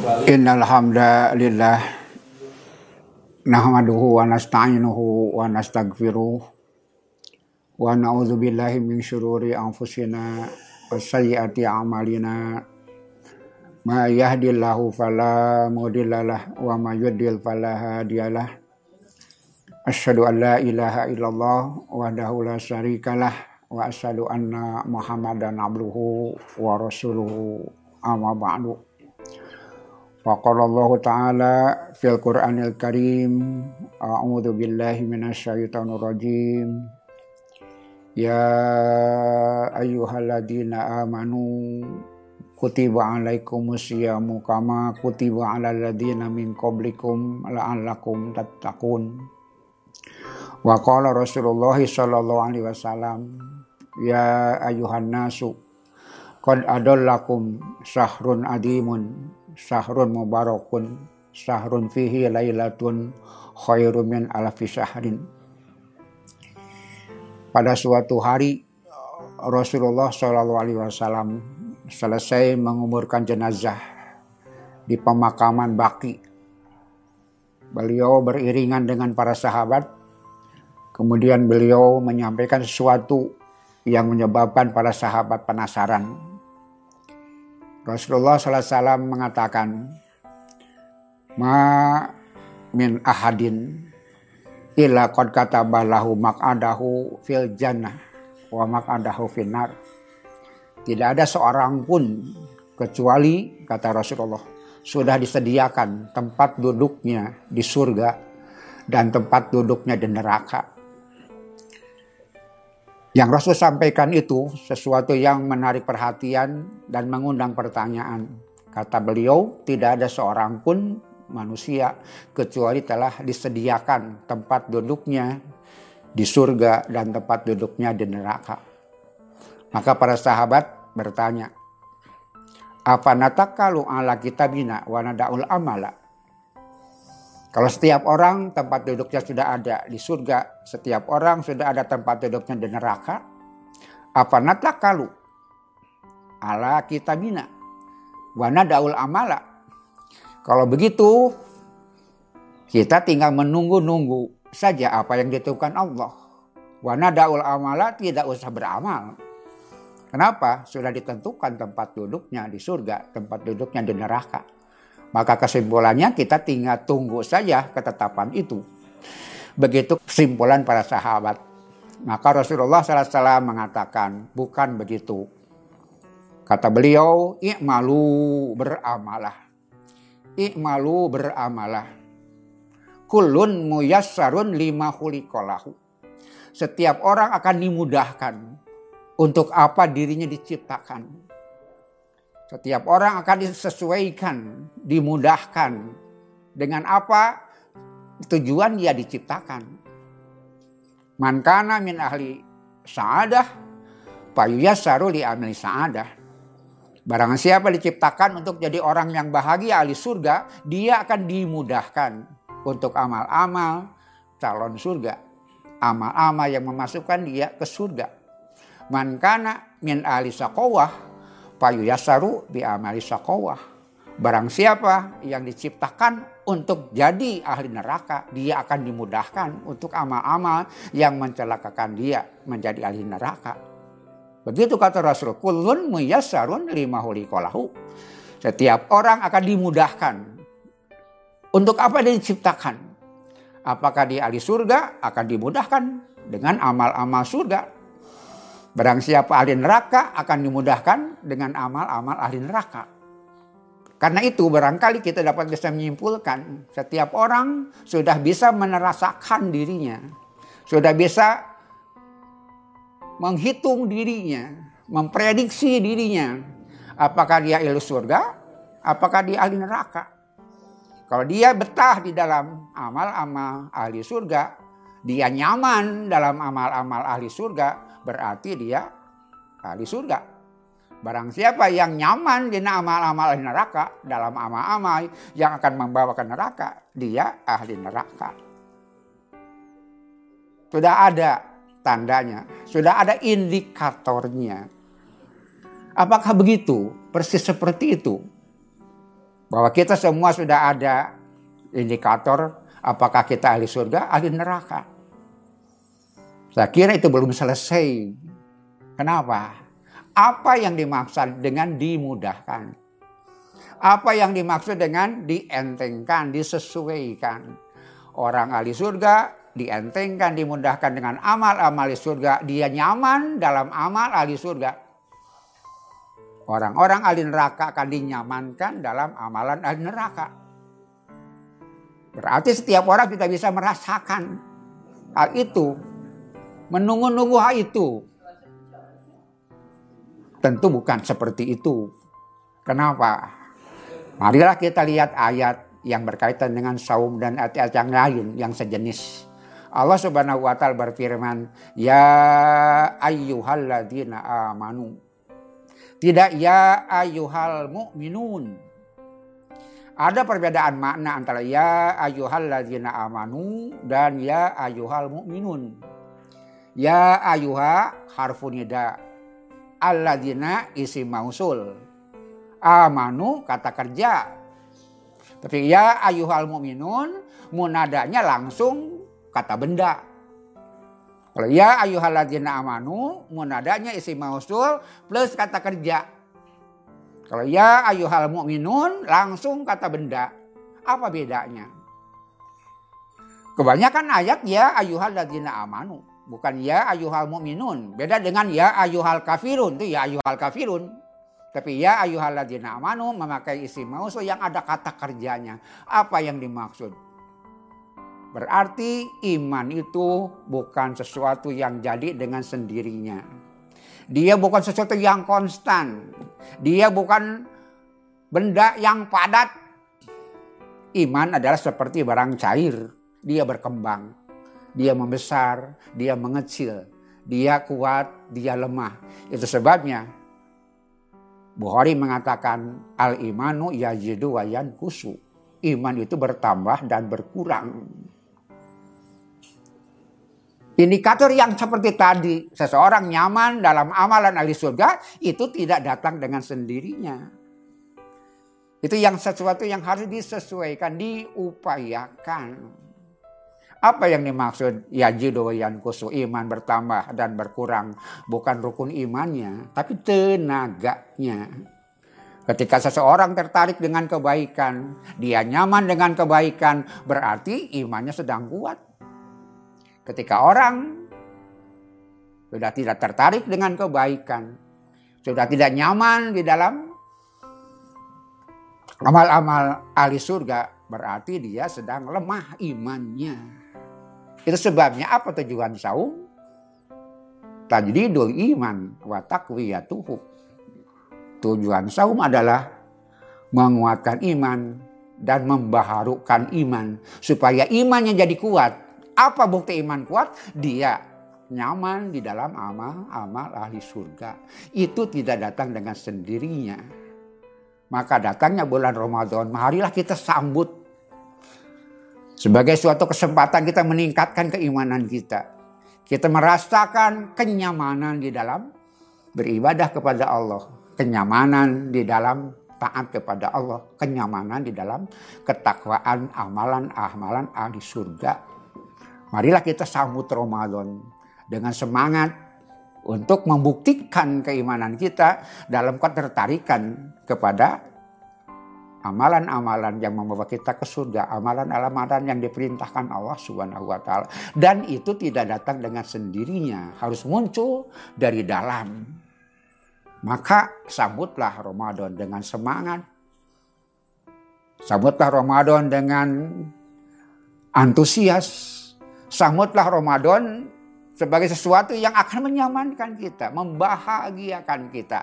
Innal hamdalillah nahmaduhu wa nasta'inuhu wa nastaghfiruh wa na'udzu billahi min syururi anfusina wa sayyiati a'malina. Ma yahdillahu fala mudhillalah wa ma yudlil fala hadiyalah asyhadu an la ilaha illallah wahdahu la syarikalah wa asyhadu anna muhammadan abduhu wa rasuluhu. Amma ba'du Faqala Allah Ta'ala fil Qur'anil Karim A'udhu billahi minasyaitonir rajim. Ya ayyuhalladzina amanu kutiba alaikumus siyamu kama kutiba alal ladzina min qablikum la'allakum tattaqun. Wa qala Rasulullah sallallahu alaihi wasallam Ya ayuhan nasu qad adallakum syahrun adimun syahrun mubarakun syahrun fihi lailatun khairum min alfi syahrin pada suatu hari Rasulullah Shallallahu Alaihi Wasallam selesai menguburkan jenazah di pemakaman Baki. Beliau beriringan dengan para sahabat. Kemudian beliau menyampaikan sesuatu yang menyebabkan para sahabat penasaran Rasulullah SAW mengatakan, Ma min ahadin illa qad katabalahu mak'adahu fil jannah wa mak'adahu finnar. Tidak ada seorang pun kecuali kata Rasulullah sudah disediakan tempat duduknya di surga dan tempat duduknya di neraka. Yang Rasul sampaikan itu sesuatu yang menarik perhatian dan mengundang pertanyaan. Kata beliau, tidak ada seorang pun manusia kecuali telah disediakan tempat duduknya di surga dan tempat duduknya di neraka. Maka para sahabat bertanya, apa natakalu ala kitabina wa nadaul amala? Kalau setiap orang tempat duduknya sudah ada di surga, setiap orang sudah ada tempat duduknya di neraka, apa natakalu ala kitabina wana daul amala. Kalau begitu, kita tinggal menunggu-nunggu saja apa yang ditentukan Allah. Wana daul amala tidak usah beramal. Kenapa? Sudah ditentukan tempat duduknya di surga, tempat duduknya di neraka. Maka kesimpulannya kita tinggal tunggu saja ketetapan itu. Begitu kesimpulan para sahabat. Maka Rasulullah SAW mengatakan, bukan begitu. Kata beliau, i'malu beramalah. I'malu beramalah. Kulun muyassarun lima hulikolahu. Setiap orang akan dimudahkan untuk apa dirinya diciptakan setiap orang akan disesuaikan, dimudahkan dengan apa tujuan dia diciptakan. Mankana min ahli sa'adah, payuyasaru li amli sa'adah. Barang siapa diciptakan untuk jadi orang yang bahagia ahli surga, dia akan dimudahkan untuk amal-amal calon surga. Amal-amal yang memasukkan dia ke surga. Mankana min ahli saqawah, payu yasaru bi amali sakowah. Barang siapa yang diciptakan untuk jadi ahli neraka, dia akan dimudahkan untuk amal-amal yang mencelakakan dia menjadi ahli neraka. Begitu kata Rasul, kulun muyassarun lima hulikolahu. Setiap orang akan dimudahkan. Untuk apa dia diciptakan? Apakah dia ahli surga akan dimudahkan dengan amal-amal surga Barang siapa ahli neraka akan dimudahkan dengan amal-amal ahli neraka. Karena itu barangkali kita dapat bisa menyimpulkan setiap orang sudah bisa menerasakan dirinya. Sudah bisa menghitung dirinya, memprediksi dirinya. Apakah dia ahli surga, apakah dia ahli neraka. Kalau dia betah di dalam amal-amal ahli surga, dia nyaman dalam amal-amal ahli surga, berarti dia ahli surga. Barang siapa yang nyaman di amal-amal neraka dalam amal-amal yang akan membawa ke neraka, dia ahli neraka. Sudah ada tandanya, sudah ada indikatornya. Apakah begitu? Persis seperti itu. Bahwa kita semua sudah ada indikator apakah kita ahli surga, ahli neraka. Saya kira itu belum selesai. Kenapa? Apa yang dimaksud dengan dimudahkan? Apa yang dimaksud dengan dientengkan, disesuaikan? Orang ahli surga dientengkan, dimudahkan dengan amal-amal surga. Dia nyaman dalam amal ahli surga. Orang-orang ahli neraka akan dinyamankan dalam amalan ahli neraka. Berarti setiap orang kita bisa merasakan hal itu. Menunggu-nunggu itu. Tentu bukan seperti itu. Kenapa? Marilah kita lihat ayat yang berkaitan dengan saum dan ayat-ayat yang lain yang sejenis. Allah Subhanahu wa taala berfirman, "Ya ayyuhalladzina amanu" Tidak ya ayuhal mu'minun. Ada perbedaan makna antara ya ayuhal ladzina amanu dan ya ayuhal mu'minun. Ya ayuha harfu nida. Alladzina isi mausul. Amanu kata kerja. Tapi ya ayuhal mu'minun munadanya langsung kata benda. Kalau ya ayyuhalladzina amanu munadanya isi mausul plus kata kerja. Kalau ya ayyuhal mu'minun langsung kata benda. Apa bedanya? Kebanyakan ayat ya ayyuhalladzina amanu. Bukan ya ayyuhal mu'minun. Beda dengan ya ayyuhal kafirun. Itu ya ayyuhal kafirun. Tapi ya ayyuhalladzina amanu memakai isi mausul yang ada kata kerjanya. Apa yang dimaksud? Berarti iman itu bukan sesuatu yang jadi dengan sendirinya. Dia bukan sesuatu yang konstan. Dia bukan benda yang padat. Iman adalah seperti barang cair. Dia berkembang. Dia membesar. Dia mengecil. Dia kuat. Dia lemah. Itu sebabnya Bukhari mengatakan al-imanu yajidu wa kusu. Iman itu bertambah dan berkurang. Indikator yang seperti tadi, seseorang nyaman dalam amalan ahli surga itu tidak datang dengan sendirinya. Itu yang sesuatu yang harus disesuaikan, diupayakan. Apa yang dimaksud ya yang kusu iman bertambah dan berkurang bukan rukun imannya, tapi tenaganya. Ketika seseorang tertarik dengan kebaikan, dia nyaman dengan kebaikan, berarti imannya sedang kuat. Ketika orang sudah tidak tertarik dengan kebaikan, sudah tidak nyaman di dalam amal-amal ahli surga, berarti dia sedang lemah imannya. Itu sebabnya apa tujuan saum? Tajdidul iman wa taqwiyatuhu. Tujuan saum adalah menguatkan iman dan membaharukan iman supaya imannya jadi kuat apa bukti iman kuat? Dia nyaman di dalam amal-amal ahli surga. Itu tidak datang dengan sendirinya. Maka datangnya bulan Ramadan, marilah kita sambut sebagai suatu kesempatan kita meningkatkan keimanan kita. Kita merasakan kenyamanan di dalam beribadah kepada Allah, kenyamanan di dalam taat kepada Allah, kenyamanan di dalam ketakwaan amalan-amalan ahli surga. Marilah kita sambut Ramadan dengan semangat untuk membuktikan keimanan kita dalam ketertarikan kepada amalan-amalan yang membawa kita ke surga, amalan-amalan yang diperintahkan Allah Subhanahu wa taala. Dan itu tidak datang dengan sendirinya, harus muncul dari dalam. Maka sambutlah Ramadan dengan semangat. Sambutlah Ramadan dengan antusias Sambutlah Ramadan sebagai sesuatu yang akan menyamankan kita, membahagiakan kita.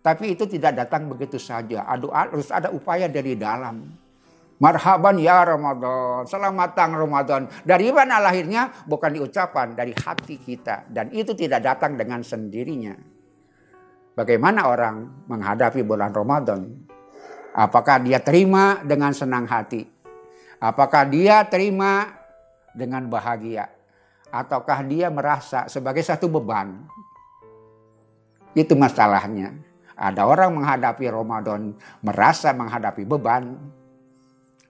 Tapi itu tidak datang begitu saja. Harus ada upaya dari dalam. Marhaban ya Ramadan, selamat datang Ramadan. Dari mana lahirnya? Bukan diucapan, dari hati kita. Dan itu tidak datang dengan sendirinya. Bagaimana orang menghadapi bulan Ramadan? Apakah dia terima dengan senang hati? Apakah dia terima dengan bahagia? Ataukah dia merasa sebagai satu beban? Itu masalahnya. Ada orang menghadapi Ramadan merasa menghadapi beban.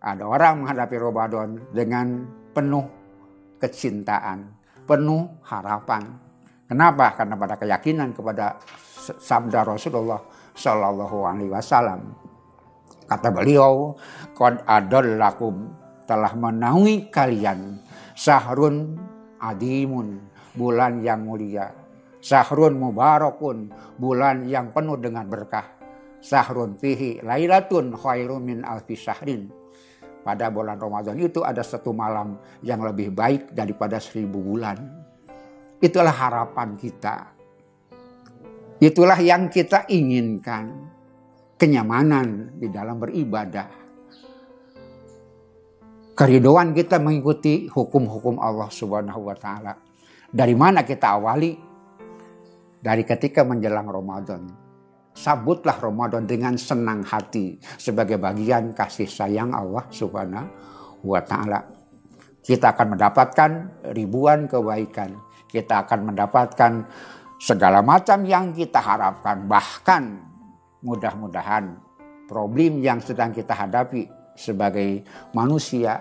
Ada orang menghadapi Ramadan dengan penuh kecintaan, penuh harapan. Kenapa? Karena pada keyakinan kepada sabda Rasulullah Shallallahu Alaihi Wasallam. Kata beliau, "Qad adallakum telah menaungi kalian sahrun adimun bulan yang mulia sahrun mubarakun bulan yang penuh dengan berkah. Sahrun fihi lailatun khairum min alfi syahrin. Pada bulan Ramadan itu ada satu malam yang lebih baik daripada seribu bulan. Itulah harapan kita. Itulah yang kita inginkan. Kenyamanan di dalam beribadah. Keridoan kita mengikuti hukum-hukum Allah Subhanahu wa taala. Dari mana kita awali? Dari ketika menjelang Ramadan. Sabutlah Ramadan dengan senang hati sebagai bagian kasih sayang Allah Subhanahu wa taala. Kita akan mendapatkan ribuan kebaikan. Kita akan mendapatkan segala macam yang kita harapkan. Bahkan mudah-mudahan problem yang sedang kita hadapi sebagai manusia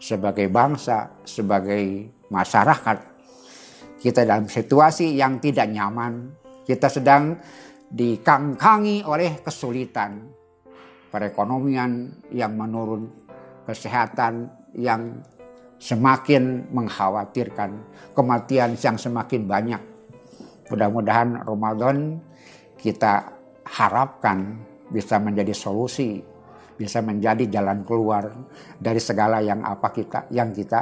sebagai bangsa, sebagai masyarakat. Kita dalam situasi yang tidak nyaman, kita sedang dikangkangi oleh kesulitan, perekonomian yang menurun, kesehatan yang semakin mengkhawatirkan, kematian yang semakin banyak. Mudah-mudahan Ramadan kita harapkan bisa menjadi solusi bisa menjadi jalan keluar dari segala yang apa kita yang kita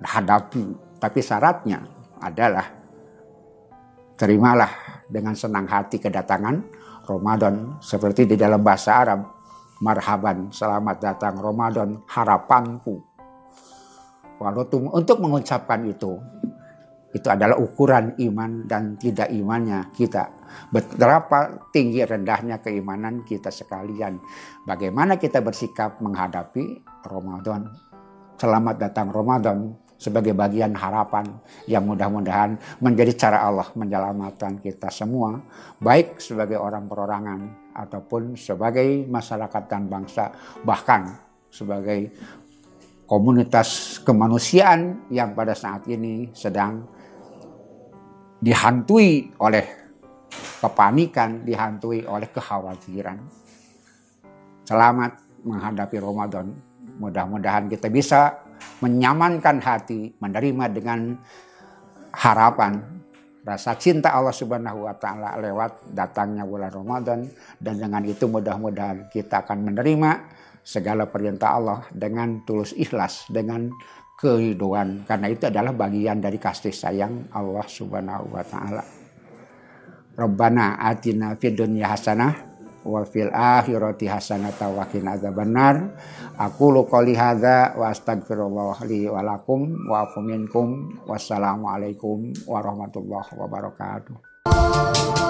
hadapi. Tapi syaratnya adalah terimalah dengan senang hati kedatangan Ramadan seperti di dalam bahasa Arab marhaban selamat datang Ramadan harapanku. Untuk mengucapkan itu itu adalah ukuran iman dan tidak imannya kita. Berapa tinggi rendahnya keimanan kita sekalian. Bagaimana kita bersikap menghadapi Ramadan. Selamat datang Ramadan sebagai bagian harapan yang mudah-mudahan menjadi cara Allah menyelamatkan kita semua. Baik sebagai orang perorangan ataupun sebagai masyarakat dan bangsa. Bahkan sebagai komunitas kemanusiaan yang pada saat ini sedang dihantui oleh kepanikan, dihantui oleh kekhawatiran. Selamat menghadapi Ramadan. Mudah-mudahan kita bisa menyamankan hati, menerima dengan harapan rasa cinta Allah Subhanahu wa taala lewat datangnya bulan Ramadan dan dengan itu mudah-mudahan kita akan menerima segala perintah Allah dengan tulus ikhlas dengan keriduan karena itu adalah bagian dari kasih sayang Allah Subhanahu wa taala. Rabbana atina fid dunya hasanah wa fil akhirati hasanah wa qina adzabannar. Aku qouli hadza wa astaghfirullah li wa lakum wa afu minkum. Wassalamualaikum warahmatullahi wabarakatuh.